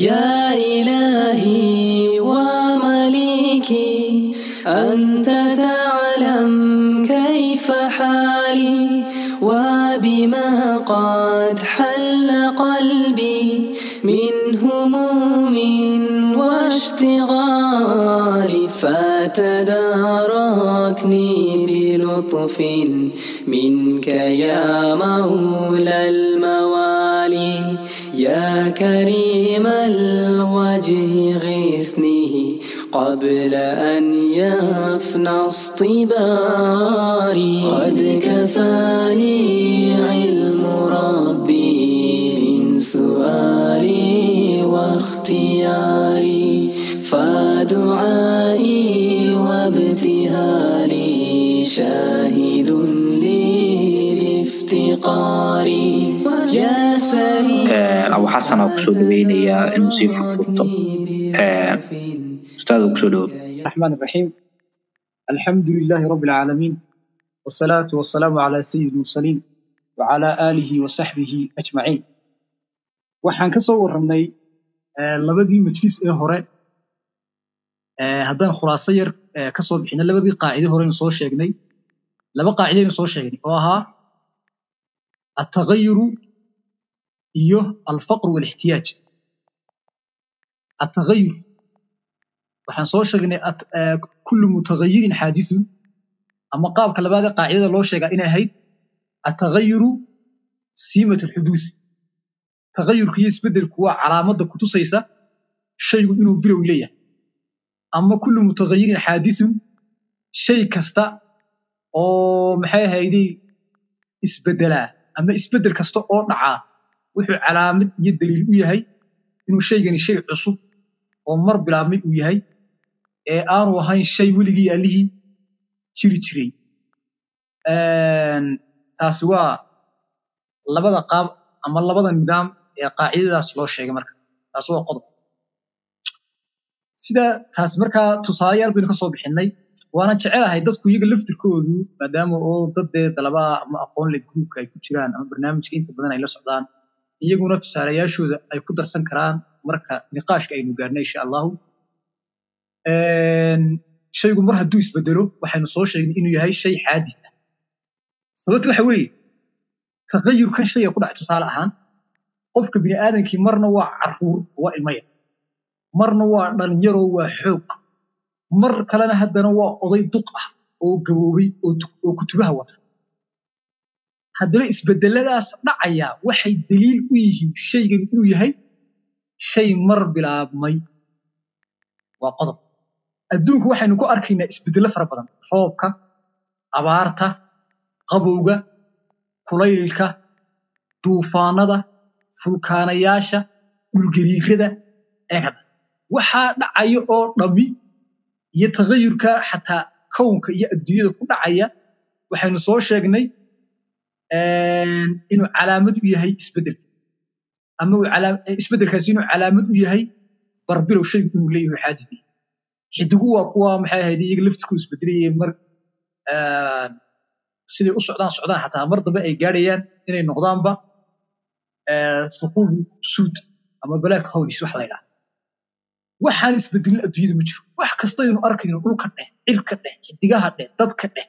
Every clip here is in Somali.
يا إلهي ومليكي أنت تعلم كيف حالي وبما قد حل قلبي من هموم واشتغال فتداركني بلطف منك يا مولى الموالي يا كريم كريم الوجه غثني قبل أن يفنى اصطباري قد كفاني xasana ku soo dhaweynayaa inuu sii furfurto ustaada ku soo dhawo raxmaan raxiim alxamdu lilaahi rabbi alcaalamiin wasalaatu wasalaamu calaa sayid mursaliin wacalaa aalihi wa saxbihi ajmaciin waxaan ka soo warramnay eh, labadii majlis ee hore. Eh, haddaan khulaaso yar eh, ka soo bixino labadii qaacide horeynu soo sheegnay. Laba qaacideynu soo sheegnay oo ahaa ataqayiru iyo alfaqru walixtiyaaj altagayur waxaan soo sheegnay eh, kullu mutagayirin xaadithun. Ama qaabka labaad ee qaacidada loo sheegaa inay ahayd atagayuru siimat alxuduuth tagayurka iyo isbeddelku waa calaamadda kutusaysa shaygu inuu bilow leeyahay. Ama kullu mutagayirin xaadithun shay kasta oo maxay ahayday isbeddelaa ama isbeddel kasta oo dhacaa wuxuu calaamad iyo daliil u yahay inuu shaygani shay cusub oo mar bilaabmay uu yahay ee aanu ahayn shay weligii allihii jiri jiray. Taasi waa labada qaab ama labada nidaam ee qaacidadaas loo sheegay marka. Taasi waa qodob. Sida taas markaa tusaalayaal baynu ka soo bixinay waana jecelahay dadku iyaga laftirkoodu maadaama oo dad dee dalabaa ama aqoon leh gruupka ay ku jiraan ama barnaamijka inta badan ay la socdaan iyaguna tusaalayaashooda ay ku darsan karaan marka niqaashka aynu gaarnay insha allahu. Shaygu mar hadduu isbedelo waxaynu soo sheegnay inuu yahay shay xaadis ah. Sababta waxa weeye tagayurkan shayga ku dhaca tusaale ahaan qofka bini aadamkii marna waa carruur waa ilmo yar. Marna waa dhalinyaro waa xoog. Mar kalena haddana waa oday duq ah oo gaboobay oo kutubaha wata haddaba isbedeladaas dhacaya waxay daliil u yihiin shaygan inuu yahay shay mar bilaabmay. Waa qodob. Adduunka waxaynu ku arkaynaa isbedelo fara badan. Roobka abaarta qabowga kulaylka duufaanada fulkaanayaasha dhulgariirada eegada. Waxaa dhacaya oo dhammi iyo tagayurka xataa kownka iyo adduunyada ku dhacaya waxaynu soo sheegnay inuu calaamad u yahay isbeddelka. Ama isbedelkaasi inuu calaamad u yahay barbilow shaygu inuu leeyahay xaadidii xidigu waa kuwa maxay ahayd iyaga laftirkoodu isbedelayay mar een, siday u socdaan socdaan xataa mar dambe ay gaadhayaan inay noqdaanba ee, suquub suud ama black holes wax la ydhaha waxaan isbedelin adduunyada ma jiro. Wax kastaynu arkayno dhulka dheh cirka dheh xidigaha dheh dadka dheh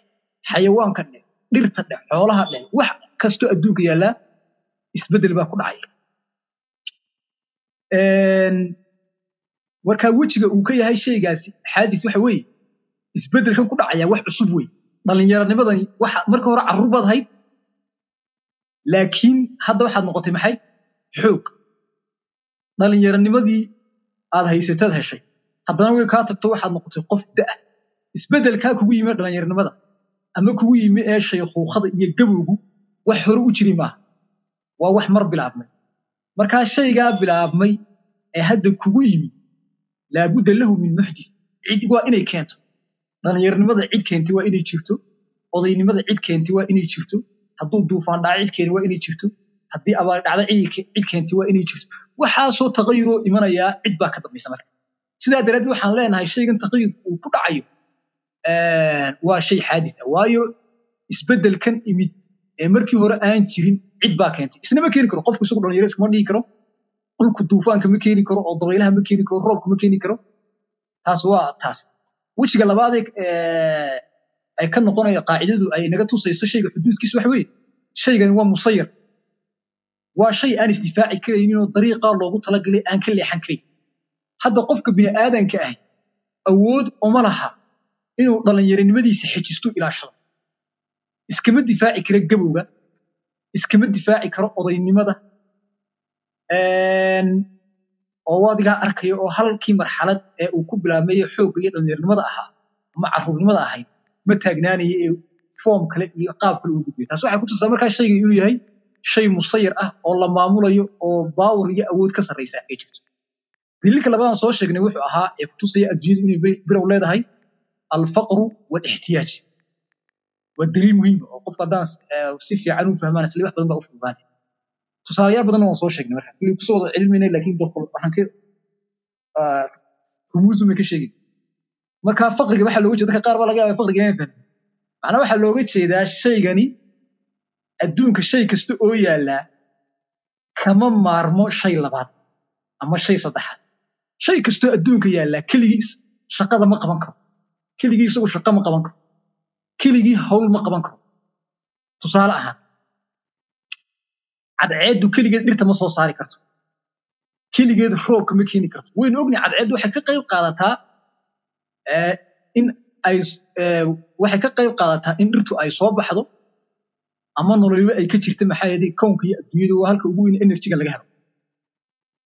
xayawaanka dheh dhirta dheh xoolaha dheh wax kastoo adduunka yaallaa isbeddel baa ku dhacaya Een, marka wejiga uu ka yahay shaygaasi xaadis waxa weeye isbedelkan ku dhacaya wax cusub wey dhallinyaronimadani waxa marka hore carruur baad ahayd laakiin hadda waxaad noqotay maxay? Xoog. Dhallinyaronimadii aad haysataad heshay. Haddana way kaa tagto waxaad noqotay qof da'a isbedelkaa kugu yimi dhallinyaronimada ama kugu yimi ee shaykhuukhada iyo gabowgu wax hore u jiri maaha waa wax mar bilaabmay. Markaa shaygaa bilaabmay ee hadda kugu yimi laabudda lahu min muxdis cid waa inay keento. Dhallinyarnimada cid keentay waa inay jirto. Odaynimada cid keentay waa inay jirto. Hadduu duufaan dhaca cid keeni waa inay jirto. Haddii abaar dhacda cid ke- cid keentay waa inay jirto. Waxaasoo taqayuroo imanayaa cid baa ka dambaysa marka. Sidaa daraaddeed waxaan leenahay shaygan taqayurka uu ku dhacayo waa shay xaadis ah. Waayo isbeddelkan imid ee markii hore aan jirin cid baa keentay. Isnama keeni karo. Qofku isagu dhalinyaro iskama dhigi karo. Dhulku duufaanka ma keeni karo oo dabaylaha ma keeni karo roobka ma keeni karo. Taas waa taas. Wejiga labaadee ay ka noqonayo qaacidadu ay naga tusayso shayga xuduudkiisa waxa weeye shaygani waa musayar. Waa shay aan isdifaaci karaynin oo loogu talagalay aan ka leexan karayn hadda qofka bini'aadanka ah awood uma laha inuu dhalinyaronimadiisa xejisto ilaashado iskama difaaci karo gabowga. Iskama difaaci karo odaynimada. Oo adigaa arkaya oo halkii marxalad ee uu ku bilaabmay xoogga iyo dhalinyaronimada ahaa ama caruurnimada ahayd ma taagnaanaya ee foom kale iyo qaab kale uu gudbiyo. Taas waxay ku markaa shayga inuu yahay shay musayir ah oo la maamulayo oo baawar iyo awood ka sarraysa ay jirto. Daliilka labadan soo sheegnay wuxuu ahaa ee kutusaya adduunyadu inay bi- bilow leedahay alfaqru walixtiyaaj waa daliil muhiim ah oo qofka haddaan si fiican u fahmaan isla wax badan baa u fududaanaya tusaalayaal badanna waan soo sheegnay marka kulli ku soo wada cilminay laakiin waxaan ka rumuusu may ka sheegin marka faqriga waxaa looga jeeda dadka qaar baa laga yaabaa faqriga inay fahmin macnaa waxaa looga jeedaa shaygani adduunka shay kasta oo yaallaa kama maarmo shay labaad ama shay saddexaad shay kastoo adduunka yaallaa keligii is- shaqada ma qaban karo keligii isagu shaqo ma qaban karo. Keligii hawl ma qaban karo. Tusaale ahaan cadceeddu keligeed dhirta ma soo saari karto. Keligeed roobka ma keeni karto. Waynu ognahay cadceeddu waxay ka qayb qaadataa eh, in ay eh, waxay ka qayb qaadataa in dhirtu ay soo baxdo ama nololiba ay ka jirta maxaa yeelay kownka iyo adduunyada waa halka ugu weyn enerjiga laga helo.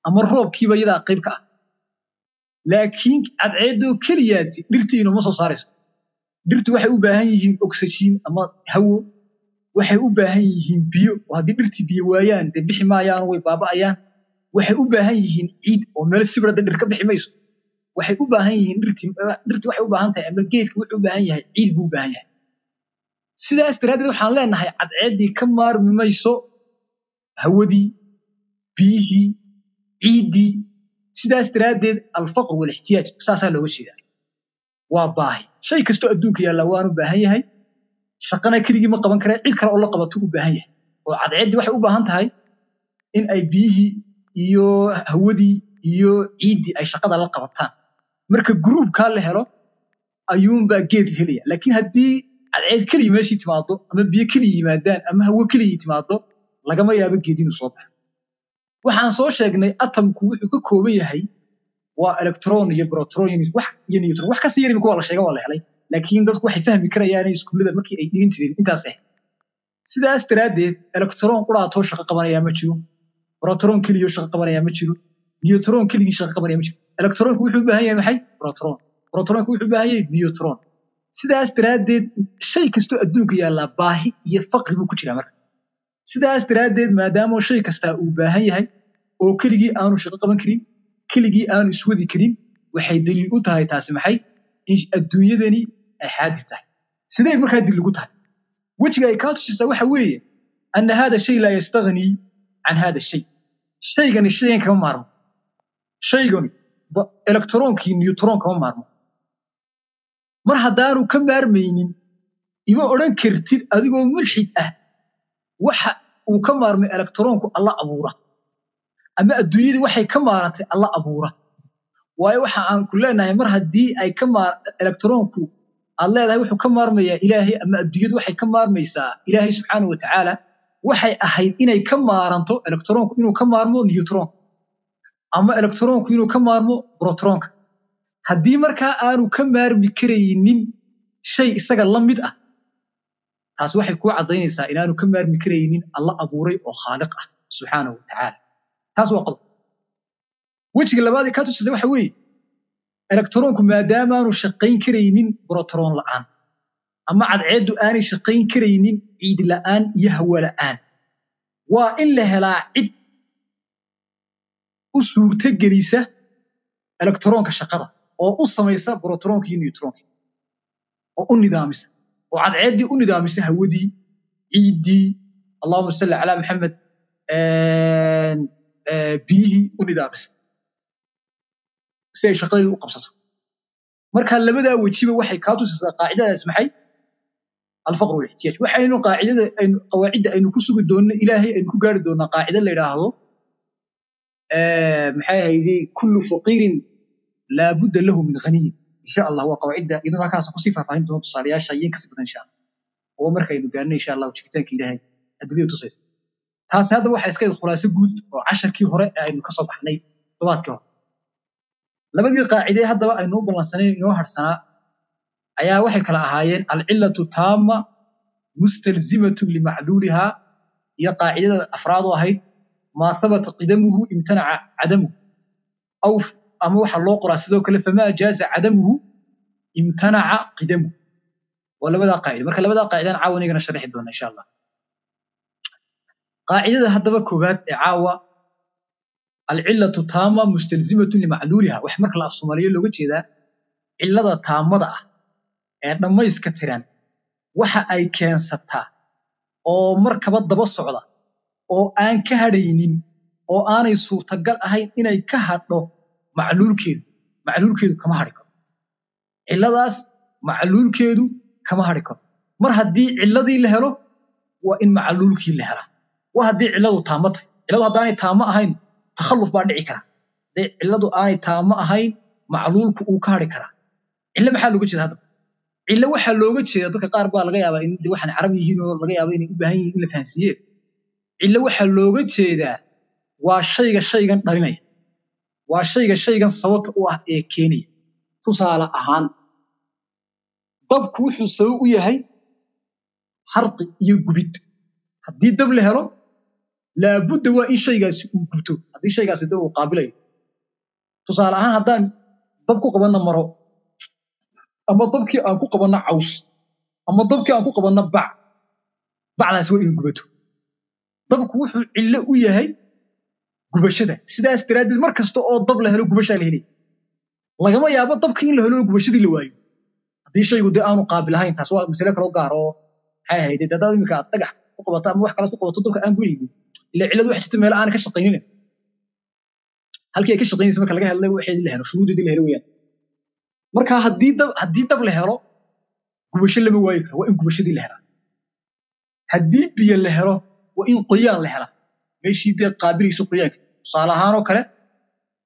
Ama roobkiiba iyadaa qayb ka ah laakiin cadceeddoo keliyaati dhirtiina ma soo saarayso. Dhirtu waxay u baahan yihiin oxygen ama hawo. Waxay u baahan yihiin biyo. Oo haddii dhirtii biyo waayaan dee bixi maayaan way baaba'ayaan. Waxay u baahan yihiin ciid oo meel sibirada dhir ka bixi mayso. Waxay u baahan yihiin dhirtii waxay u baahan tahay ama geedka wuxuu u baahan yahay ciid buu u baahan yahay. Sidaas daraaddeed waxaan leenahay cadceeddii ka maarmi mayso. Hawadii biyihii ciiddii sidaas daraaddeed alfaqr walixtiyaaj saasaa looga jeedaa waa baahi shay kastoo adduunka yaalla waanu baahan yahay shaqana keligii ma qaban kara cid kale oo la qabato u baahan yahay oo cadceeddii waxay u baahan tahay in ay biyihii iyo hawadii iyo ciiddii ay shaqada la qabataan marka gruubkaa la helo ayuunbaa geed helaya laakiin haddii cadceed keliya meeshii timaado ama biyo keliya yimaadaan ama hawo keliya timaado lagama yaabo geed inuu soo baxo waxaan soo sheegnay atomku wuxuu ka kooban yahay waa electron iyo proton iyo neutron wax ka sii yar imika waa la sheega waa la laakiin dadku waxay fahmi karayaan iskuullada markii ay dhigan jireen intaas ah sidaas daraaddeed electron quraatoo shaqo qabanayaa ma jiro. Proton keliyo shaqo qabanayaa ma jiro. Neutron keligii shaqo qabanaya ma jiro. Electronku wuxuu u yahay maxay? Proton. Protonku wuxuu u yahay neutron. Sidaas daraaddeed shay kastoo adduunka yaallaa baahi iyo faqri buu ku jiraa marka sidaas daraaddeed maadaama shay kastaa uu baahan yahay oo keligii aanu shaqo qaban karin keligii aanu iswadi karin waxay daliil u tahay taasi maxay? In adduunyadani ay xaadir tahay. Sidee markaa daliil ugu tahay. Wejiga ay kaa tusaysaa waxa weeye ana hada shay laa yastaghnii can hada shay. Shaygani shaygan kama maarmo. Shaygani ba- electronkii neutron kama maarmo. Mar haddaanu ka maarmaynin ima odhan kartid adigoo mulxid ah waxa uu ka maarmay electronku alla abuura. Ama adduunyadii waxay ka maarantay alla abuura. Waayo waxa aan ku leenahay mar haddii ay ka aad leedahay wuxuu ka maarmayaa ilaahay ama adduunyadu waxay ka maarmaysaa ilaahay subxaana wa waxay ahayd inay ka maaranto electronku inuu ka maarmo neutron ama electronku inuu ka maarmo protronka. Haddii markaa aanu ka maarmi karaynin shay isaga la mid ah taas waxay kuu caddaynaysaa inaanu ka maarmi karaynin alla abuuray oo khaaliq ah subxaanahu wa tacaala taas waa qodob wejiga labaad ee kaa tusaysa waxa weeye electronku maadaamaanu shaqayn karaynin protron la'aan ama cadceeddu aanay shaqayn karaynin ciid la'aan iyo hawo la'aan. Waa in la helaa cid u suurto gelisa electronka shaqada oo u samaysa protronka iyo neutronka oo u nidaamisa oo cadceeddii u nidaamisa hawadii ciiddii allahuma salli calaa maxamed biyihii u nidaamisa. Si ay shaqadeedu u qabsato. Marka labadaa wejiba waxay kaa tusaysaa qaacidadaas maxay? Alfaqr walixtiyaaj waxaynu qaacidada aynu qawaacidda aynu ku sugi doonno ilaahay aynu ku gaari doonnaa qaacida la yidhaahdo maxay ahayday kullu faqiirin laabudda lahu min ghaniyin insha allah waa qawaacidda iyaduna halkaas ku sii faahfaahin doona tusaalayaasha iyo ka sii badan insha oo markaynu gaarno insha allah jiritaanka ilaahay adduunyada tusaysa taasi hadda waxaa iska khulaaso guud oo casharkii hore ee aynu ka soo baxnay todobaadkii hore. Labadii qaacidee haddaba aynu u ballansanayn inoo harsanaa ayaa waxay kala ahaayeen alcilatu taama mustalzimatun limacluuliha iyo qaacidada afraad oo ahayd maa habata qidamuhu imtanaca cadamuhu ama waxa loo qoraa sidoo kale famaa jaaza cadamuhu imtanaca qidamuhu waa labadaa qaacida marka labadaa qaacidaan caawa inagana sharxi doona insha allah. Qaacidada haddaba koowaad ee caawa alcilatu taama mustalzimatun limacluuliha wax marka la af soomaaliyo looga jeedaa cilada taamada ah ee dhammayska tiran waxa ay keensataa oo markaba daba socda oo aan ka hadhaynin oo aanay suurtagal ahayn inay ka hadho macluulkeedu macluulkeedu kama hadhi karo. Ciladaas macluulkeedu kama hadhi karo. Mar haddii ciladii la helo waa in macluulkii la helaa. Waa haddii ciladu taamo tahay ciladu haddaanay taamo ahayn takhalluf baa dhici kara hadday ciladu aanay taamo ahayn macluulku uu ka hadhi karaa. Cilo maxaa looga jeeda hadda? Cilo waxaa looga jeeda dadka qaar baa laga yaabaa in waxaan carab yihiin laga yaaba inay u baahan yihiin in la fahansiiye. Cilo waxaa looga jeedaa waa shayga shaygan dhalinaya waa shayga shaygan sababta u ah ee keenaya. Tusaale ahaan dabku wuxuu sabab u yahay harqi iyo gubid. Haddii dab la helo laabudda waa in shaygaasi uu gubto. Haddii shaygaasi dab uu qaabilayo. Tusaale ahaan haddaan dab ku qabanna maro ama dabkii aan ku qabanno caws ama dabkii aan ku qabanno bac bacdaasi waa inuu gubato. Dabku wuxuu cillo u yahay gubashada. Sidaas daraaddeed mar kasta oo dab la helo gubashaa la helaya lagama yaabo dabkii in la helo gubashadii la waayo. Haddii shaygu dee aanu qaabil ahayn taas waa masale gaar oo maxay ahayd haddaad iminka aad dhagax ku qabato ama wax kalaad ku qabato dabka aan gubaynin ila cilladu waxay jirta meelo aanay ka shaqaynina halkii ay ka shaqaynaysa marka laga helay waxeedii la helo shuruudeedii la helo weyaan marka haddii dab haddii dab la helo gubasho lama waayi karo waa in gubashadii la helaa. Haddii biyo la helo waa in qoyaan la helaa meeshii dee qaabilayso qoyaanka tusaale ahaanoo kale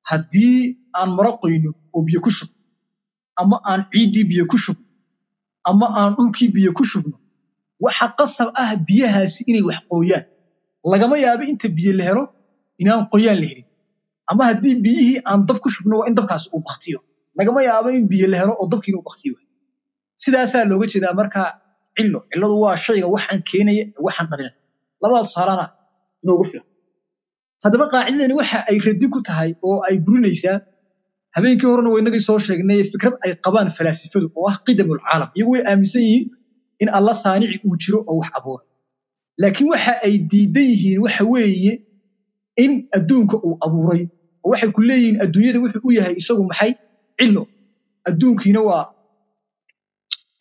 haddii aan maro qoyno oo biyo ku shub ama aan ciiddii biyo ku shubno ama aan dhulkii biyo ku shubno waxa qasab ah biyahaasi inay wax qooyaan. Lagama yaabo inta biyo la helo inaan qoyaan la helin ama haddii biyihii aan dab ku shubno waa in dabkaasi uu baktiyo lagama yaabo in biyo la helo oo dabkiina uu baktiyo sidaasaa looga jeedaa marka cillo. Cilladu waa shayga waxaan keenaya waxaan dhalinaya labada tusaalana inoogu filan haddaba qaacidadani waxa ay radi ku tahay oo ay burinaysaa habeenkii horena waynagii soo sheegnay fikrad ay qabaan falaasifadu oo ah qidamul iyagu way aaminsan yihiin in alla saanici uu jiro oo wax abuura laakiin waxa ay diidan yihiin waxa weeye in adduunka uu abuuray oo waxay ku leeyihiin adduunyada wuxuu u yahay isagu maxay? Cillo. Adduunkiina waa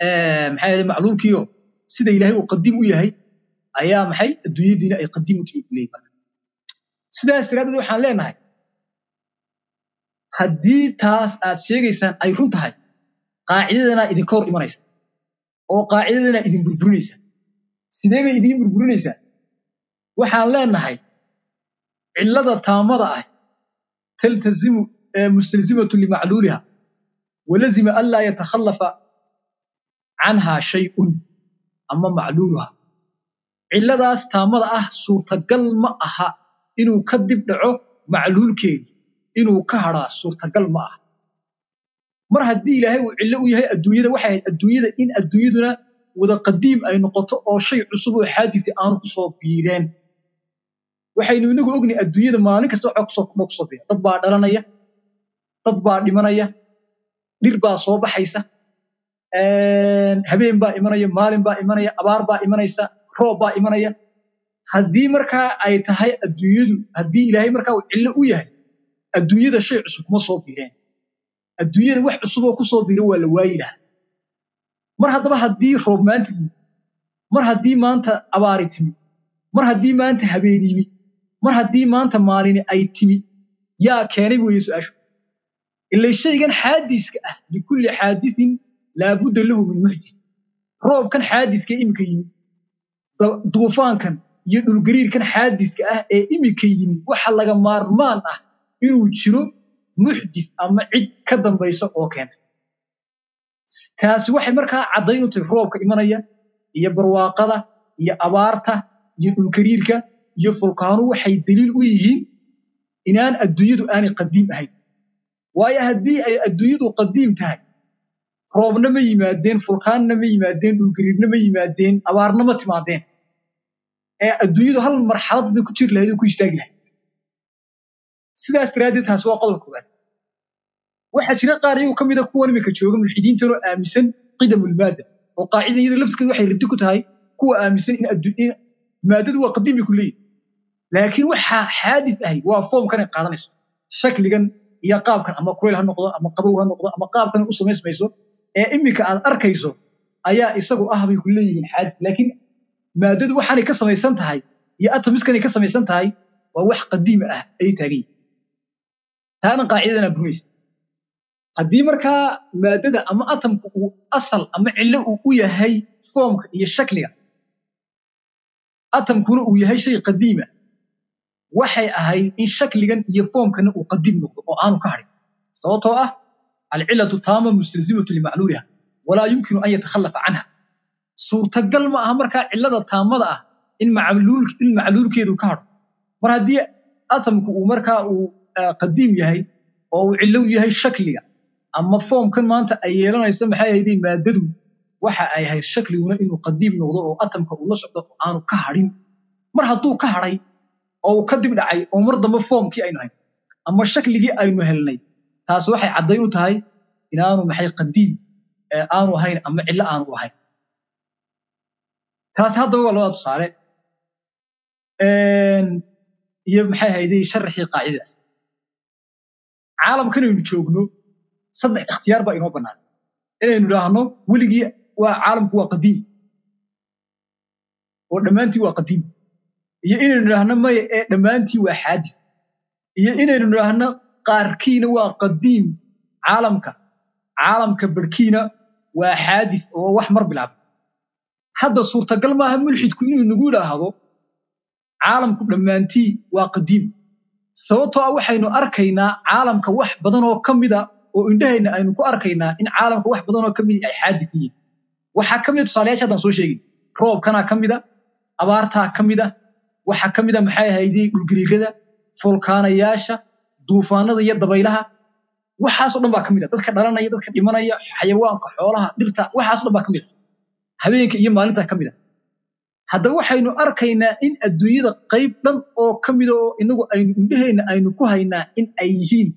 maxay ahayd macluulkiio sida ilaahay uu qadiim u yahay ayaa maxay? Adduunyadiina ay qadiim u timi ku leeyihiin marka sidaas daraaddeed waxaan leenahay haddii taas aad sheegaysaan ay run tahay qaacidadanaa idinka hor imanaysa oo qaacidadanaa idin burburinaysa sidee bay idiin burburinaysaa waxaan leenahay cillada taamada ah taltazimu mustalzimatu limacluuliha walazima anlaa yatakhallafa canhaa shay'un ama macluuluha cilladaas taamada ah suurtagal ma aha inuu ka dib dhaco macluulkeedu inuu ka hadhaa suurtagal ma aha. Mar haddii ilaahay uu cillo u yahay adduunyada waxay ahayd adduunyada in adduunyaduna wada qadiim ay noqoto oo shay cusub oo xaadisi aanu ku soo biireen. Waxaynu inagu ogni adduunyada maalin kasta waxa ku soo kordho ku soo biira dad baa dhalanaya dad baa dhimanaya dhir baa soo baxaysa habeen baa imanaya maalin baa imanaya abaar baa imanaysa roob baa imanaya. Haddii markaa ay tahay adduunyadu haddii ilaahay markaa uu cillo u yahay adduunyada shay cusub kuma soo biireen adduunyada wax cusuboo ku soo biira waa la waayi lahaa. Mar haddaba haddii roob maanta yimi mar haddii maanta abaari timi mar haddii maanta habeen yimi mar haddii maanta maalini ay timi yaa keenay weeye su'aashu ila shaygan xaadiska ah likulli xaadisin laabudda lahu min muxdis roobkan xaadiska iminka yimi duufaankan iyo dhulgariirkan xaadiska ah ee iminka yimi waxa laga maarmaan ah inuu jiro muxdis ama cid ka dambaysa oo keentay. Taasi waxay markaa caddayn u tahay roobka imanaya iyo barwaaqada iyo abaarta iyo dhulkariirka iyo fulkaanu waxay daliil u yihiin inaan adduunyadu aanay qadiim ahayn. Waayo haddii ay adduunyadu qadiim tahay roobna ma yimaadeen fulkaanna ma yimaadeen dhulgariirna ma yimaadeen abaarna ma timaadeen ee adduunyadu hal marxalad bay ku jiri lahayd oo ku istaagi lahayd. Sidaas daraaddeed taasi waa qodob koowaad. Waxaa jira qaar iyagu ka mida kuwan iminka jooga mulxidiintanoo aaminsan qidamulmaada oo qaacida iyada laftirkeedu waxay ridi ku tahay kuwa aaminsan in maadadu waa qadiim ku leeyihiin laakiin waxaa xaadid ahay waa foomkanay qaadanayso. Shakligan iyo qaabkan ama kulayl ha noqdo ama qabow ha noqdo ama qaabkan u samaysmayso ee iminka aad arkayso ayaa isagu ah bay ku leeyihiin xaadid. Laakiin maadadu waxaanay ka samaysan tahay iyo atomiskanay ka samaysan tahay waa wax qadiima ah ayay taagan yihiin taana qaacidadana burinaysa haddii markaa maadada ama atomka uu asal ama cillo uu u yahay foomka iyo shakliga atomkuna uu yahay shay qadiima waxay ahayd in shakligan iyo foomkana uu qadiim noqdo oo aanu ka harin. Sababtoo ah alcilatu taama mustalzimatu limacluuliha walaa yumkinu an yatakhalafa canha suurtagal ma aha markaa cillada taamada ah in macluul- in macluulkeedu ka haro mar haddii atomku uu markaa uu ah, qadiim yahay oo uu cillo u yahay shakliga ama foomkan maanta ay yeelanayso maxay ahaydee maadadu waxa ay ahayd shakliguna inuu qadiim noqdo oo atomka uu la socdo oo aanu ka harin mar hadduu ka haray oo uu ka dib dhacay oo mar dambe foomkii aynu hayn ama shakligii aynu helnay taas waxay caddayn u tahay inaanu maxay qadiim ee aanu ahayn ama cillo aanu ahayn taas haddaba waa labada tusaale. Iyo maxay ahaydee sharaxii qaacidadaas caalamkan aynu joogno saddex ikhtiyaar baa inoo bannaan. Inaynu idhaahno weligii waa caalamku waa qadiim. Oo dhammaantii waa qadiim. Iyo inaynu idhaahno maya ee dhammaantii waa xaadis iyo inaynu idhaahno qaarkiina waa qadiim caalamka. Caalamka barhkiina waa xaadis oo wax mar bilaaba hadda suurtagal maaha mulxidku inuu nagu idhaahdo caalamku dhammaantii waa qadiim. Sababtoo ah waxaynu arkaynaa caalamka wax badan oo ka mida oo indhahayna aynu ku arkaynaa in caalamka wax badan oo ka mida ay xaadis yihiin. Waxaa ka mida tusaalayaasha haddaan soo sheegin roobkanaa ka mida abaartaa ka mida waxaa ka mida maxay ahaydee dhulgariirada fulkaanayaasha duufaanada iyo dabaylaha. Waxaasoo dhan baa ka mida dadka dhalanaya dadka dhimanaya xayawaanka xoolaha dhirta waxaasoo dhan baa ka mida habeenka iyo maalintaa ka mida haddaba waxaynu arkaynaa in adduunyada qayb dhan oo ka mida oo inagu aynu indhaheenna aynu ku haynaa in ay yihiin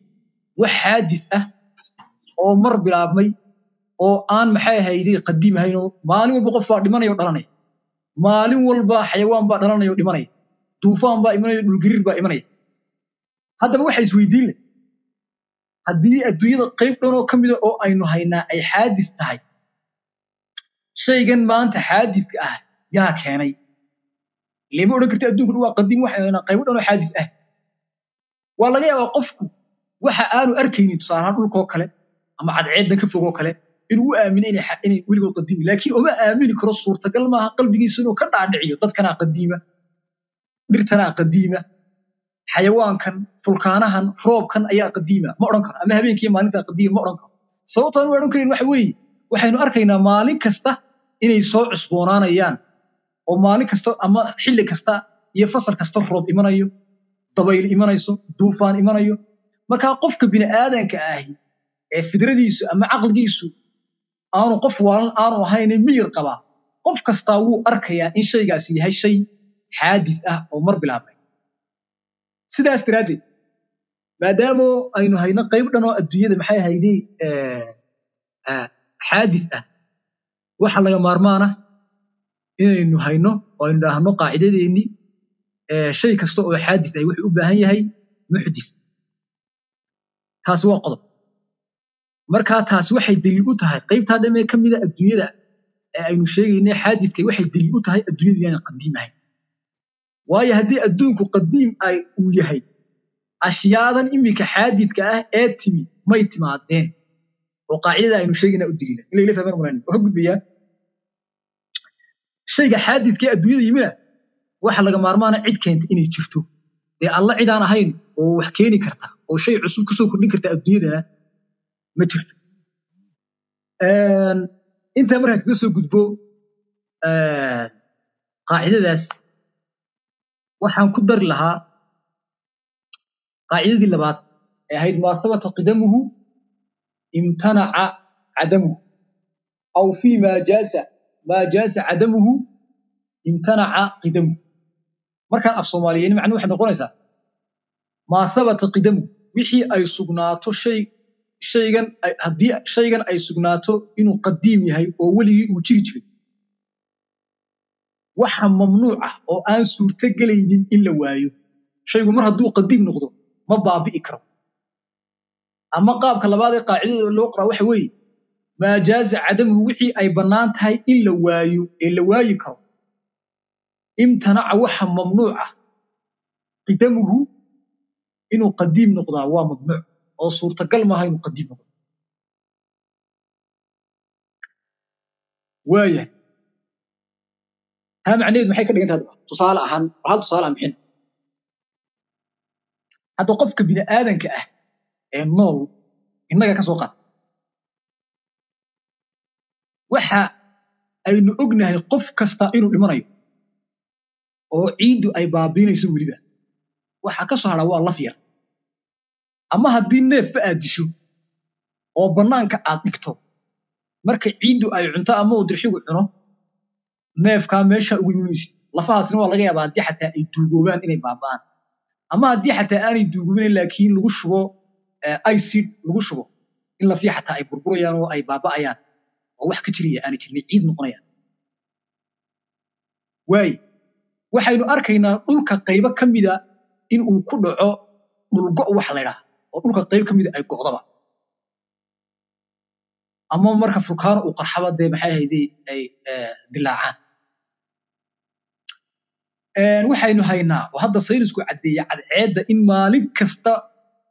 wax xaadis ah oo mar bilaabmay oo aan maxay ahaydee qadiim ahaynoo maalin walba qof baa dhimanaya dhalanaya. Maalin walba xayawaan baa dhalanaya dhimanaya. Duufaan baa imanaya dhulgariir baa imanaya. Haddaba waxa isweydiin leh. Haddii adduunyada qayb dhan oo ka mida oo aynu haynaa ay xaadis tahay shaygan maanta xaadiska ah yaa keenay. Lama odhan karti adduunku dhan waa qadiim waxay haynaa qaybo dhan oo xaadis ah. Waa laga yaabaa qofku waxa aanu arkaynin tusaale ahaan dhulkoo kale ama cadceeddan ka fogoo kale inuu u aamino inay weligood qadiimi laakiin uma aamini karo suurtagal maaha qalbigiisu inuu ka dhaadhiciyo dadkanaa qadiima dhirtanaa qadiima xayawaankan fulkaanahan roobkan ayaa qadiima ma odhan karo ama habeenkiiyo maalintaa qadiima ma odhan karo. Sababtaan u odhan karin waxa weeye waxaynu arkaynaa maalin kasta inay soo cusboonaanayaan oo maalin kasta ama xilli kasta iyo fasal kasta roob imanayo dabayl imanayso duufaan imanayo. Markaa qofka bini'aadanka ahi ee fidradiisu ama caqligiisu aanu qof waalan aanu ahayne miyir qabaa qof kastaa wuu arkayaa in shaygaasi yahay shay xaadis ah oo mar bilaabmay. Sidaas daraaddeed maadaama aynu hayno qayb dhan oo adduunyada maxay ahaydee xaadis ah waxa laga maarmaana inaynu hayno oo aynu idhaahno qaacidadeennii eh, shay kasta oo xaadis ah wuxuu u baahan yahay muxdis taasi waa qodob. Markaa taasi waxay daliil u tahay qaybtaa dhamee ka mida adduunyada ee aynu sheegaynay xaadiskay waxay daliil u tahay adduunyadu inaan qadiim ahayn. Waayo haddii adduunku qadiim ay uu yahay ashyaadan iminka xaadiska ah ee timi may timaadeen oo qaacidada aynu sheegayna u daliila in layla fahmaan oo ka gudbayaa shayga xaadiska ee adduunyada yimina waxa laga maarmaana cid keenta inay jirto dee alla cidaan ahayn oo wax keeni karta oo shay cusub ku soo kordhin karta adduunyadana ma jirto intaa markaan kaga soo gudbo qaacidadaas waxaan ku dari lahaa qaacidadii labaad ee ahayd maa qidamuhu imtanaca cadamuhu aw fi maa jaaza maa jaaza cadamuhu imtanaca qidamuhu markaan af soomaaliyeyn macnu waxay noqonaysaa maa habata qidamuhu wixii ay sugnaato shay shaygan ay- haddii shaygan ay sugnaato inuu qadiim yahay oo weligii uu jiri jiray waxa mamnuuc ah oo aan suurto gelaynin in la waayo shaygu mar hadduu qadiim noqdo ma baabi'i karo ama qaabka labaad ee qaacidada loo qoraa waxa weeye maa jaaza cadamuhu wixii ay bannaan tahay in la waayo ee la waayi karo. Imtanaca waxa mamnuuc ah. Qidamuhu inuu qadiim noqdaa waa mamnuuc. Oo suurtagal maaha inuu qadiim noqdo. Waayahay taa macnaheedu maxay ka dhigan tahay? Tusaale ahaan hal tusaale aan bixin. Hadda qofka bini'aadanka ah ee nool innaga ka soo qaad. Waxa aynu ognahay qof kasta inuu dhimanayo oo ciiddu ay baabiinayso weliba. Waxa ka soo hadha waa laf yar. Ama haddii neefba aad disho oo bannaanka aad dhigto marka ciiddu ay cunto ama uu dirxigu cuno neefkaa meesha ugu imanaysid lafahaasna waa laga yaabaa haddii xataa ay duugoobaan inay baaba'aan ama haddii xataa aanay duugoobin laakiin lagu shubo acid lagu shubo in lafii xataa ay burburayaan oo ay baaba'ayaan oo wax ka jiraya aanay jirin ciid noqonayaan waaye waxaynu arkaynaa dhulka qaybo ka mida in uu ku dhaco dhulgo wax la ydhaha oo dhulka qayb ka mida ay go'daba ama marka fulkaano uu qarxaba dee maxay ahayde ay dilaacaan waxaynu haynaa oo hadda saynisku caddeeya cadceedda in maalin kasta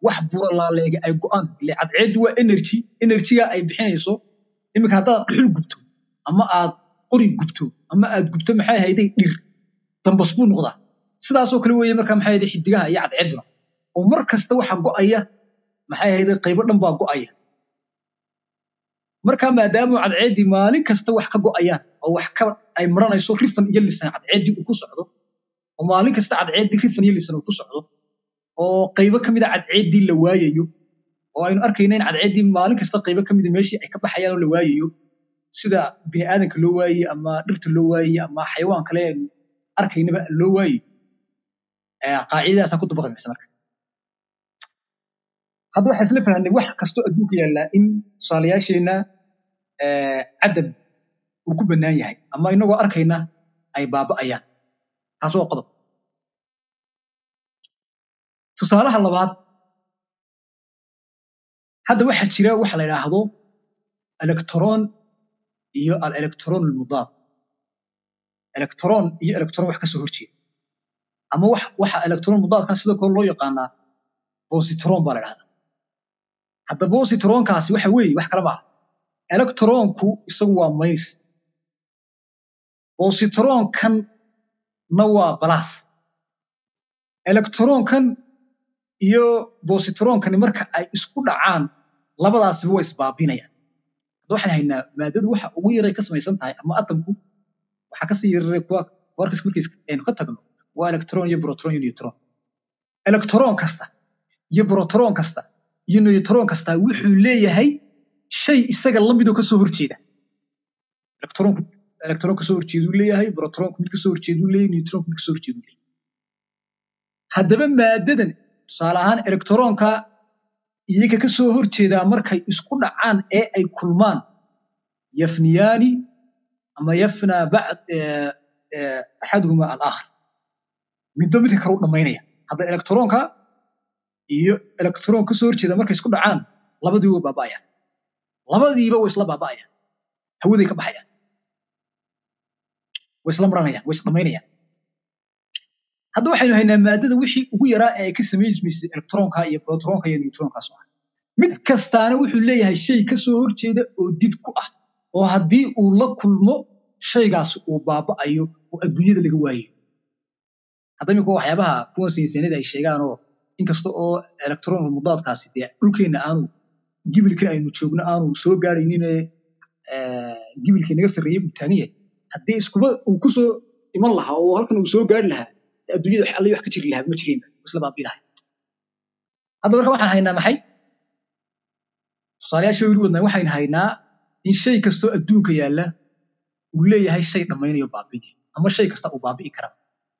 wax bura laaleega ay go'aan cadceeddu waa energy energyga ay bixinayso. Iminka haddaad dhuxul gubto ama aad qori gubto ama aad gubto maxay ahayde dhir? Dambas buu noqdaa. Sidaasoo kale weeye marka maxay ahayde xidigaha iyo cadceedduna oo mar kasta waxa go'aya maxay ahayde qaybo dhan baa go'aya. Marka maadaama cadceeddii maalin kasta wax ka go'ayaan oo wax ka ay maranayso rifan iyo lisan cadceeddii uu ku socdo oo maalin kasta cadceeddii rifan iyo lisan uu ku socdo oo qaybo ka mida cadceeddii la waayayo oo aynu arkayna in cadceeddii maalin kasta qaybo ka mida meeshii ay ka baxayaan oo la waayayo sida bini'aadanka loo waayey ama dhirta loo waayey ama xayawaan kale aynu arkaynaba loo waayey qaacidadaasaan ku dabaqaysa marka. Hadda waxaan isla fahnay wax kastoo adduunka yaallaa in tusaalayaasheenna cadam uu ku bannaan yahay ama inagoo arkayna ay baaba'ayaan taas waa qodob tusaalaha labaad hadda waxaa jira waxa la yidhaahdo electron iyo al-electron almudaad electron iyo electron wax ka soo horjeeda. Ama wax waxa electron mudaadka sidoo kale loo yaqaanaa positron baa la yidhahdaa. Hadda positronkaasi waxa weeye wax kale maaha electronku isagu waa minus positronkan na waa balas. Electronkan iyo positronkani marka ay isku dhacaan labadaasiba way isbaabinayaan. Hadda waxaan haynaa maadadu waxa ugu yaray ka samaysan tahay ama atomku waxaa ka sii yararay kuwa warkas markiis aynu ka tagno waa electron iyo proton iyo neutron. Electron kasta iyo proton kasta iyo neutron kasta wuxuu leeyahay shay isaga lamidoo ka soo horjeeda. Electronku electron ka soo horjeeduu leeyahay protonku mid ka soo horjeeduu leeyahay neutronku mid ka soo horjeeduu leeyahay. Haddaba maadadan tusaale ahaan electronka iyaga ka soo horjeedaa markay isku dhacaan ee ay kulmaan yafniyaani ama yafnaa bacd axaduhuma alaakhar midba midka kale u dhammaynaya. Hadda electronka iyo electron ka soo horjeeda markay isku dhacaan labadii way baaba'ayaan labadiiba way isla baaba'ayaan hawaday ka baxayaan. Way isla maranayaan. Way isdhammaynayaan hadda waxaynu haynaa maadada wixii ugu yaraa ee ay ka samaysmaysay electronka iyo protonka iyo neutronkaas oo ah mid kastaana wuxuu leeyahay shay ka soo horjeeda oo did ku ah oo haddii uu la kulmo shaygaas uu baaba'ayo oo adduunyada laga waayayo hadda imika waxyaabaha kuwan saynisyahannada ay sheegaan oo inkasta oo electron mudaadkaasi dee dhulkeenna aanu gibilkan aynu joogno aanu soo gaadhaynine gibilkii naga sarreeyey uu taagan yahay. Haddii iskuba uu ku soo iman lahaa oo halkan uu soo gaari lahaa adduunyada alle wax ka jiri lahaa ma jireen isla lahay hadda marka waxaan haynaa maxay tusaalayaasha weli wadnaa waxaynu haynaa in shay kastoo adduunka yaalla uu leeyahay shay dhammaynayo baabi'i ama shay kasta uu baabi'i kara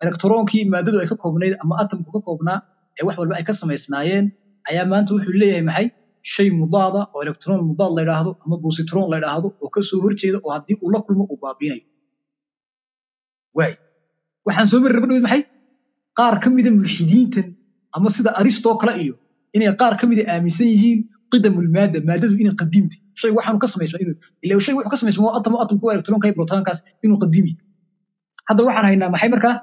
elektroonkii maadadu ay ka koobnayd ama atomku ka koobnaa ee wax walba ay ka samaysnaayeen ayaa maanta wuxuu leeyahay maxay shay mudaada oo electron mudaad la yidhaahdo ama positron la yidhaahdo oo ka soo horjeeda oo haddii uu la kulmo uu baabiinayo waay waxaan soo mari rabadhood maxay qaar ka mida mulxidiintan ama sida aristoo kale iyo inay qaar ka mida aaminsan yihiin qidamulmaada maadadu inay qadiimtay. Shay waxaanu ka samaysma inuu shay wuxuu ka samaysma atom atomku waa electronka iyo protonkaas inuu qadiimi. Hadda waxaan haynaa maxay markaa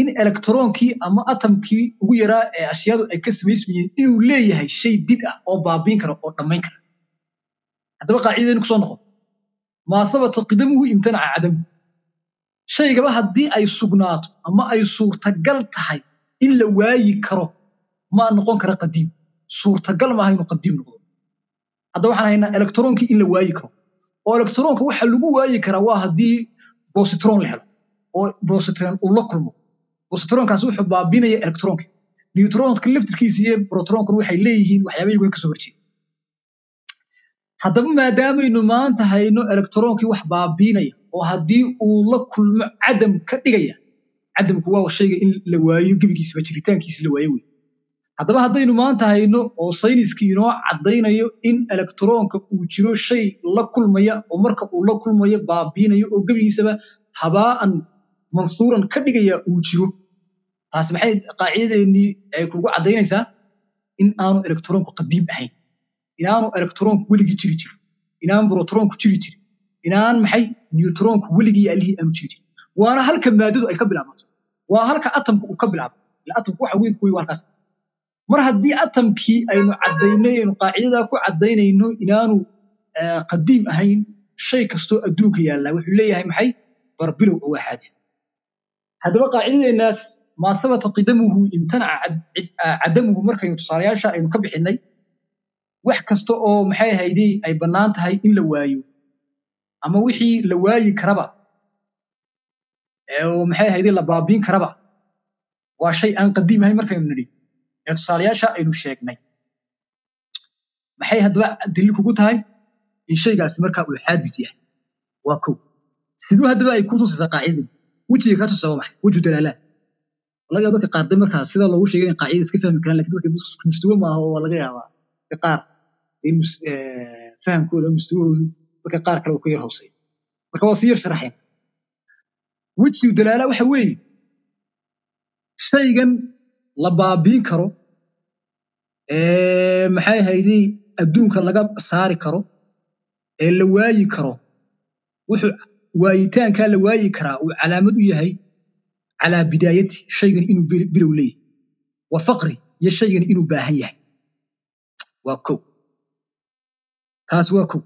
in electronkii ama atomkii ugu yaraa ee ashyaadu ay ka samaysmayeen inuu leeyahay shay did ah oo baabiin kara oo dhammayn kara. Haddaba qaacidadaynu ku soo noqon maa qidamuhu imtanaca cadamu shaygaba haddii ay sugnaato ama ay suurtagal tahay in la waayi karo ma noqon kara qadiim. Suurtagal maaha inuu qadiim noqdo. Hadda waxaan haynaa electronkii in la waayi karo. Oo electronka waxa lagu waayi karaa waa haddii positron la helo oo positron uu la kulmo. Positronkaas wuxuu baabinaya electronka neutronka laftirkiisa iyo protronkuna waxay leeyihiin waxyaaba iyaguna ka soo horjeeda haddaba maadaamaynu maanta hayno electronkii wax baabiinaya oo haddii uu la kulmo cadam ka dhigaya cadamku waa shayga in la waayo gebigiisaba jiritaankiisa la waayo wey haddaba haddaynu maanta hayno oo sayniskii inoo caddaynayo in electronka uu jiro shay la kulmaya oo marka uu la kulmayo baabiinayo oo gebigiisaba habaa'an mansuuran ka dhigaya uu jiro. Taasi maxay qaacidadeennii ay kugu caddaynaysaa in aanu electronku qadiim ahayn inaanu electronku weligii jiri jirin. Inaan protronku jiri jirin. Inaan maxay neutronku weligii allihii aanu jiri jirin. Waana halka maadadu ay ka bilaabato. Waa halka atomka uu ka bilaabo. Ila atomku waxa weyn kuwi halkaas mar haddii atomkii aynu caddaynay qaacidadaa ku caddaynayno inaanu qadiim ahayn shay kastoo adduunka yaallaa wuxuu leeyahay maxay? Barbilow oo waa xaadid haddaba qaacidadeennaas maa habata qidamuhu imtanaca cadamuhu markaynu tusaalayaasha aynu ka bixinnay wax kasta oo maxay ahaydey ay bannaan tahay in la waayo. Ama wixii la waayi karaba. Oo maxay ahaydey la baabiin karaba. Waa shay aan qadiim ahayn markaynu nidhi. Ee tusaalayaasha aynu sheegnay. Maxay haddaba daliil kugu tahay? In shaygaasi markaa uu xaadid yahay. Waa kow. Siduu haddaba ay ku tusaysaa qaacidadu wejiga kaa tusaa waa maxay? Weju dalaalaan laga dadka qaar de markaa sida loogu sheegay in qaacidada iska fahmi karaan laakiin dadka isku mustawa maaha oo laga yaabaa. Dadka qaar fahamkooda mustawahoodu marka qaar kale ka yar hooseeyo marka waa si yar sharaxeen wejigu dalaala waxa weeye shaygan la baabiin karo ee maxay ahaydey adduunka laga saari karo ee la waayi karo. Wuxuu waayitaankaa la waayi karaa uu calaamad u yahay calaa bidaayati shaygan inuu bilow leeyahay. Wa faqri iyo shaygan inuu baahan yahay. Waa kow taas waa kow.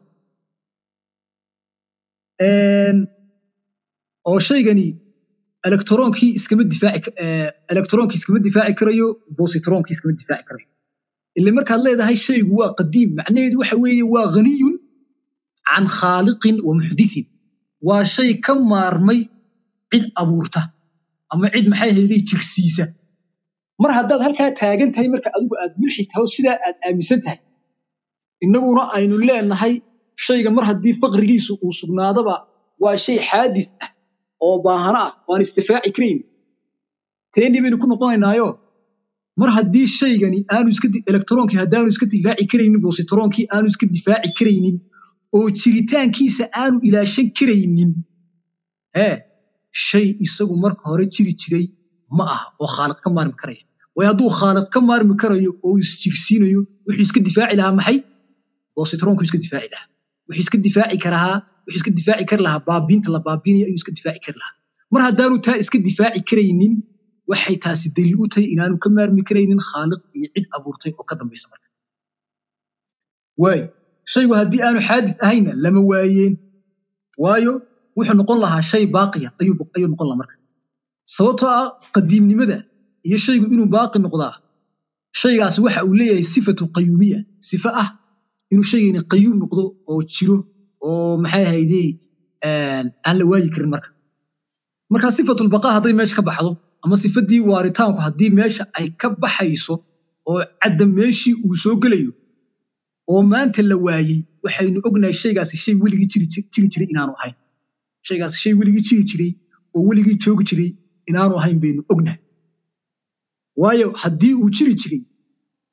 Oo shaygani electronkii iskama difaaci electronkii iskama difaaci karayo positronkii iskama difaaci karayo. Ile markaad leedahay shaygu waa qadiim macnaheedu waxa weeye waa ghaniyun can khaaliqin wa muxdithin waa shay ka maarmay cid abuurta ama cid maxay hayday jirsiisa. Mar haddaad halkaa taagan tahay marka adigu aad mulxi taho sidaa aad aaminsan tahay innaguna aynu leenahay shayga mar haddii faqrigiisu uu sugnaadaba waa shay xaadis ah oo baahana ah waan istifaaci karayn teenii baynu ku noqonaynaayo mar haddii shaygani aanu iska electronkii haddaanu iska difaaci karaynin positronkii aanu iska difaaci karaynin oo jiritaankiisa aanu ilaashan karaynin hee shay isagu marka hore jiri jiray ma aha oo khaaliq ka maarmi karaya. Waayo hadduu khaaliq ka maarmi karayo oo isjirsiinayo wuxuu iska difaaci lahaa maxay positronku iska difaaci lahaa wuxuu iska difaaci karahaa wuxuu iska difaaci kari lahaa baabiinta la baabinayo ayuu iska difaaci kari lahaa mar haddaanu taa iska difaaci karaynin waxay taasi daliil u tahay inaanu ka maarmi karaynin khaaliq iyo cid abuurtay oo ka dambaysa marka waayo shaygu haddii aanu xaadis ahayna lama waayeen waayo wuxuu noqon lahaa shay baaqiya ayuu noqon lahaa marka sababtoo ah qadiimnimada iyo shaygu inuu baaqi noqdaa shaygaas waxa uu leeyahay sifatu qayuumiya sifo ah inuu shaygani qayuum noqdo oo jiro oo maxay ahayde aan la waayi karin marka. Marka sifatulbaqaa hadday meesha ka baxdo ama sifadii waaritaanku haddii meesha ay ka baxayso oo cadda meeshii uu soo gelayo oo maanta la waayey waxaynu ognahay shaygaasi shay weligii jiri jiray inaanu ahayn. Shaygaasi shay weligii jiri jiray oo weligii joogi jiray inaanu ahayn baynu ognahay. Waayo haddii uu jiri jiray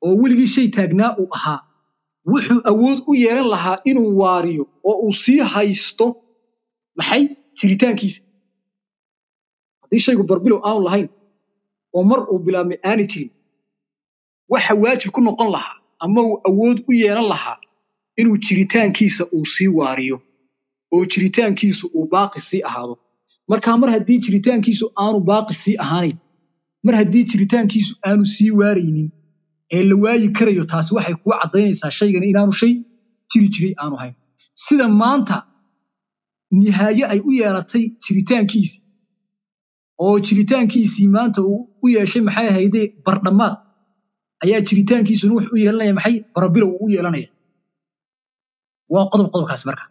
oo weligii shay taagnaa uu ahaa wuxuu awood u yeelan lahaa inuu waariyo oo uu sii haysto maxay jiritaankiisa? Haddii shaygu barbilow aanu lahayn oo mar uu bilaabmay aani jirin waxa waajib ku noqon lahaa ama uu awood u yeelan lahaa inuu jiritaankiisa uu sii waariyo oo jiritaankiisu uu baaqi sii ahaado. Marka mar haddii jiritaankiisu aanu baaqi sii ahaanayn mar haddii jiritaankiisu aanu sii waaraynin ee la waayi karayo taasi waxay kuu caddaynaysaa shaygani inaanu shay jiri jiray aanu hayn. Sida maanta nihaaye ay u yeelatay jiritaankiisii oo jiritaankiisii maanta uu u yeeshay maxay ahayde bardhammaad ayaa jiritaankiisuna wuxuu u yeelanaya maxay? Barabilow uu u yeelanaya. Waa qodob qodobkaas marka.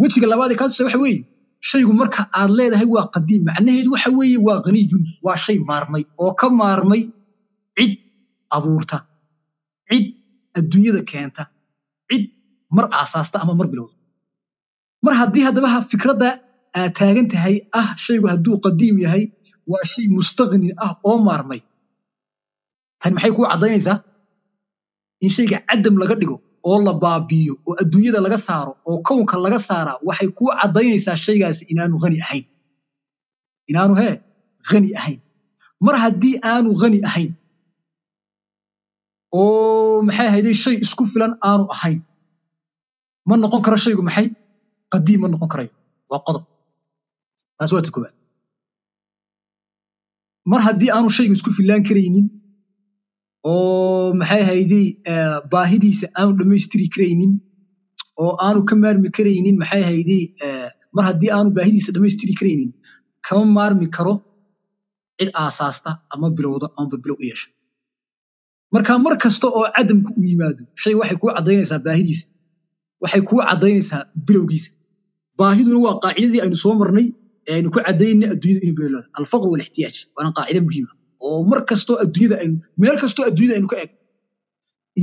Wejiga labaad ee waxa weeye shaygu marka aad leedahay waa qadiim macnaheedu waxa weeye waa haniyun waa shay maarmay oo ka maarmay cid abuurta. Cid adduunyada keenta. Cid mar aasaasta ama mar bilowda. Mar haddii haddaba fikradda aad taagan tahay ah shaygu hadduu qadiim yahay waa shay mustaqni ah oo maarmay. Tani maxay kuu caddaynaysaa? In shayga cadam laga dhigo oo la baabiiyo oo adduunyada laga saaro oo kownka laga saaraa waxay kuu caddaynaysaa shaygaasi inaanu hani ahayn. Inaanu hee hani ahayn. Mar haddii aanu hani ahayn oo maxay ahayday shay isku filan aanu ahayn. Ma noqon karo shaygu maxay? Qadiim ma noqon karayo. Waa qodob. Taas waa ta mar haddii aanu shaygu isku fillaan karaynin oo maxay ahayday baahidiisa aanu dhammaystiri karaynin oo aanu ka maarmi karaynin maxay ahayday mar haddii aanu baahidiisa dhammaystiri karaynin kama maarmi karo cid aasaasta ama bilowda ama barbilow u yeesha marka mar kasta oo cadamku uu yimaado shay waxay kuu caddaynaysaa baahidiisa waxay kuu caddaynaysaa bilowgiisa. Baahiduna waa qaacidadii aynu soo marnay ee aynu ku caddaynay adduunyada inuu bilowda alfaqr walixtiyaaj waana qaacida muhiima oo mar kastoo adduunyada aynu meel kastoo adduunyada aynu ka eegno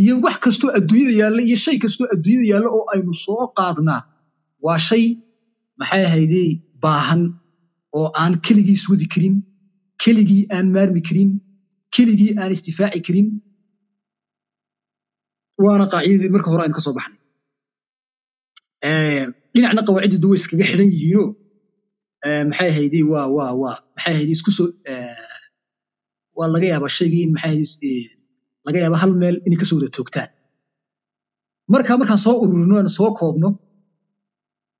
iyo wax kastoo adduunyada yaalla iyo shay kastoo adduunyada yaalla oo aynu soo qaadnaa waa shay maxay ahaydey baahan oo aan keligiis wadi karin keligii aan maarmi karin keligii aan istifaaci karin waana qaacidadii marka hore aynu ka soo baxnay. Dhinacna qawaaciddu way iskaga xidhan yihiinoo maxay ahaydey waa waa waa maxay ahaydey isku soo waa laga yaabaa shaygii in maxay laga yaaba hal meel inay ka soo wada toogtaan. Marka markaan soo ururino aynu soo koobno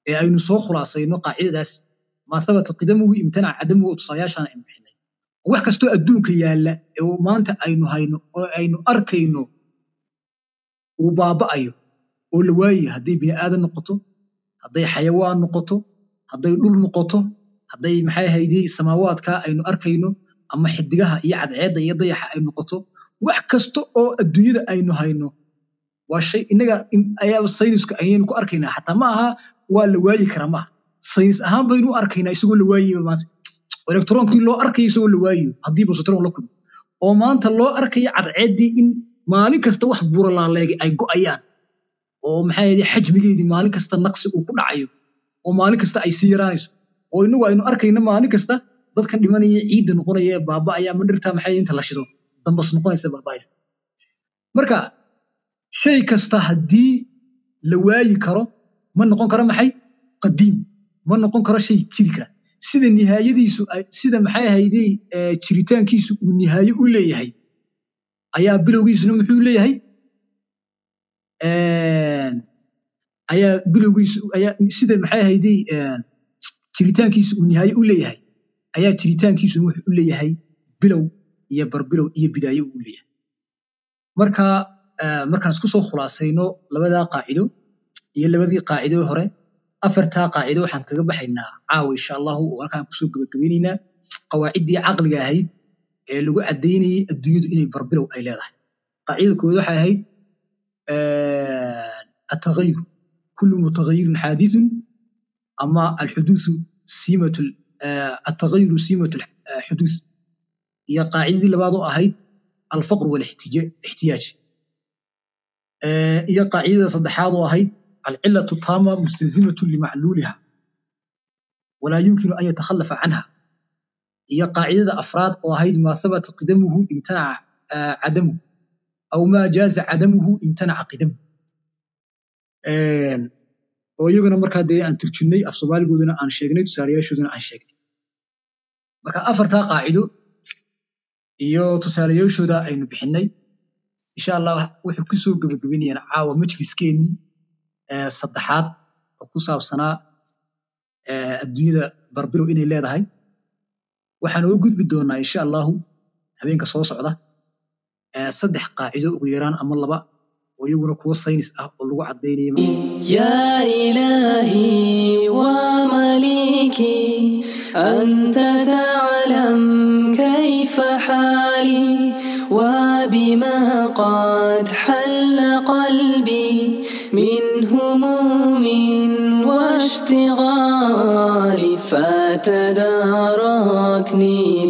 ee aynu soo khulaasayno qaacidadaas maa thabata qidamuhu imtanaca cadamuhu oo tusaalayaashaan aynu wax kastoo adduunka yaalla ee maanta aynu hayno oo aynu arkayno uu baaba'ayo. Oo la waayayo hadday bini aadan noqoto hadday xayawaan noqoto hadday dhul noqoto hadday maxay ahaydey samaawaadka aynu arkayno ama xidigaha iyo cadceedda iyo dayaxa ay noqoto wax kasta oo adduunyada aynu hayno waa shay innaga ayaaba saynisku ayaynu ku arkaynaa xataa ma aha waa la waayi karaa maaha saynis ahaan baynu u arkaynaa isagoo la waayayba maanta. Elektroonkii loo arkayo isagoo la waayayo haddii busatron la kulmo. Oo maanta loo arkayo cadceeddii in maalin kasta wax buuralaaleegay ay go'ayaan. Oo maxay ahayd xajmigeedii maalin kasta naqsi uu ku dhacayo. Oo maalin kasta ay sii yaraanayso oo inagu aynu arkayno maalin kasta dadkan dhimanaya ciidda noqonaya ee baaba'aya ama dhirta maxay inta la shido? Dambas noqonaysa baaba'aysa. Marka shay kasta haddii la waayi karo ma noqon karo maxay? Qadiim. Ma noqon karo shay jiri kara sida nihaayadiisu sida maxay ahaydey jiritaankiisu uu nihaaye u leeyahay ayaa bilowgiisuna muxuu leeyahay? Ayaa bilowgiisu maxay ahaydey jiritaankiisu uu nihaaye u leeyahay. Ayaa jiritaankiisuna wuxuu u leeyahay? Bilow iyo barbilow iyo bidaayo uu leeyahay. Marka markaan isku soo khulaasayno labadaa qaacido iyo labadii qaacido hore afartaa qaacido waxaan kaga baxaynaa caawa insha allahu oo halkaan ku soo gabagabaynaynaa. Qawaaciddii caqliga ahayd ee lagu caddaynayay adduunyadu inay barbilow ay leedahay. Qaacidada koowaad waxay ahayd atagayur kullu mutagayirin xaadithun ama alxuduuthu siimatu atagayuru siimatu xuduuth. Iyo qaacidadii labaad oo ahayd alfaqr walixtiyaaj iyo qaacidada saddexaad oo ahayd alcilatu taama mustalzimatu limacluuliha walaa yumkinu an yatakhalafa canha iyo qaacidada afraad oo ahayd maa habata qidamuhu imtanaca cadamuhu aw maa jaaza cadamuhu imtanaca qidamuhu oo iyaguna markaa dee aan turjunnay af soomaaligooduna aan sheegnay tusaalayaashooduna aan sheegnay. Marka afartaa qaacido iyo tusaalayaashooda aynu bixinnay insha allah wuxuu ku soo caawa majliskeenii saddexaad oo ku saabsanaa adduunyada barbilow inay leedahay waxaan uga gudbi doonaa insha allahu habeenka soo socda saddex qaacido ugu yaraan ama laba oo iyaguna kuwo saynis ah oo lagu caddaynaya يا إلهي ومليكي أنت تعلم كيف حالي وبما قد حل قلبي تداركني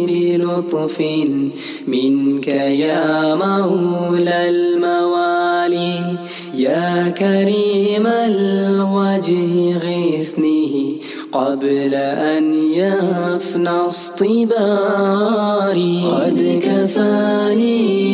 بلطف منك يا مولى الموالي يا كريم الوجه غثني قبل أن يفنى اصطباري قد كفاني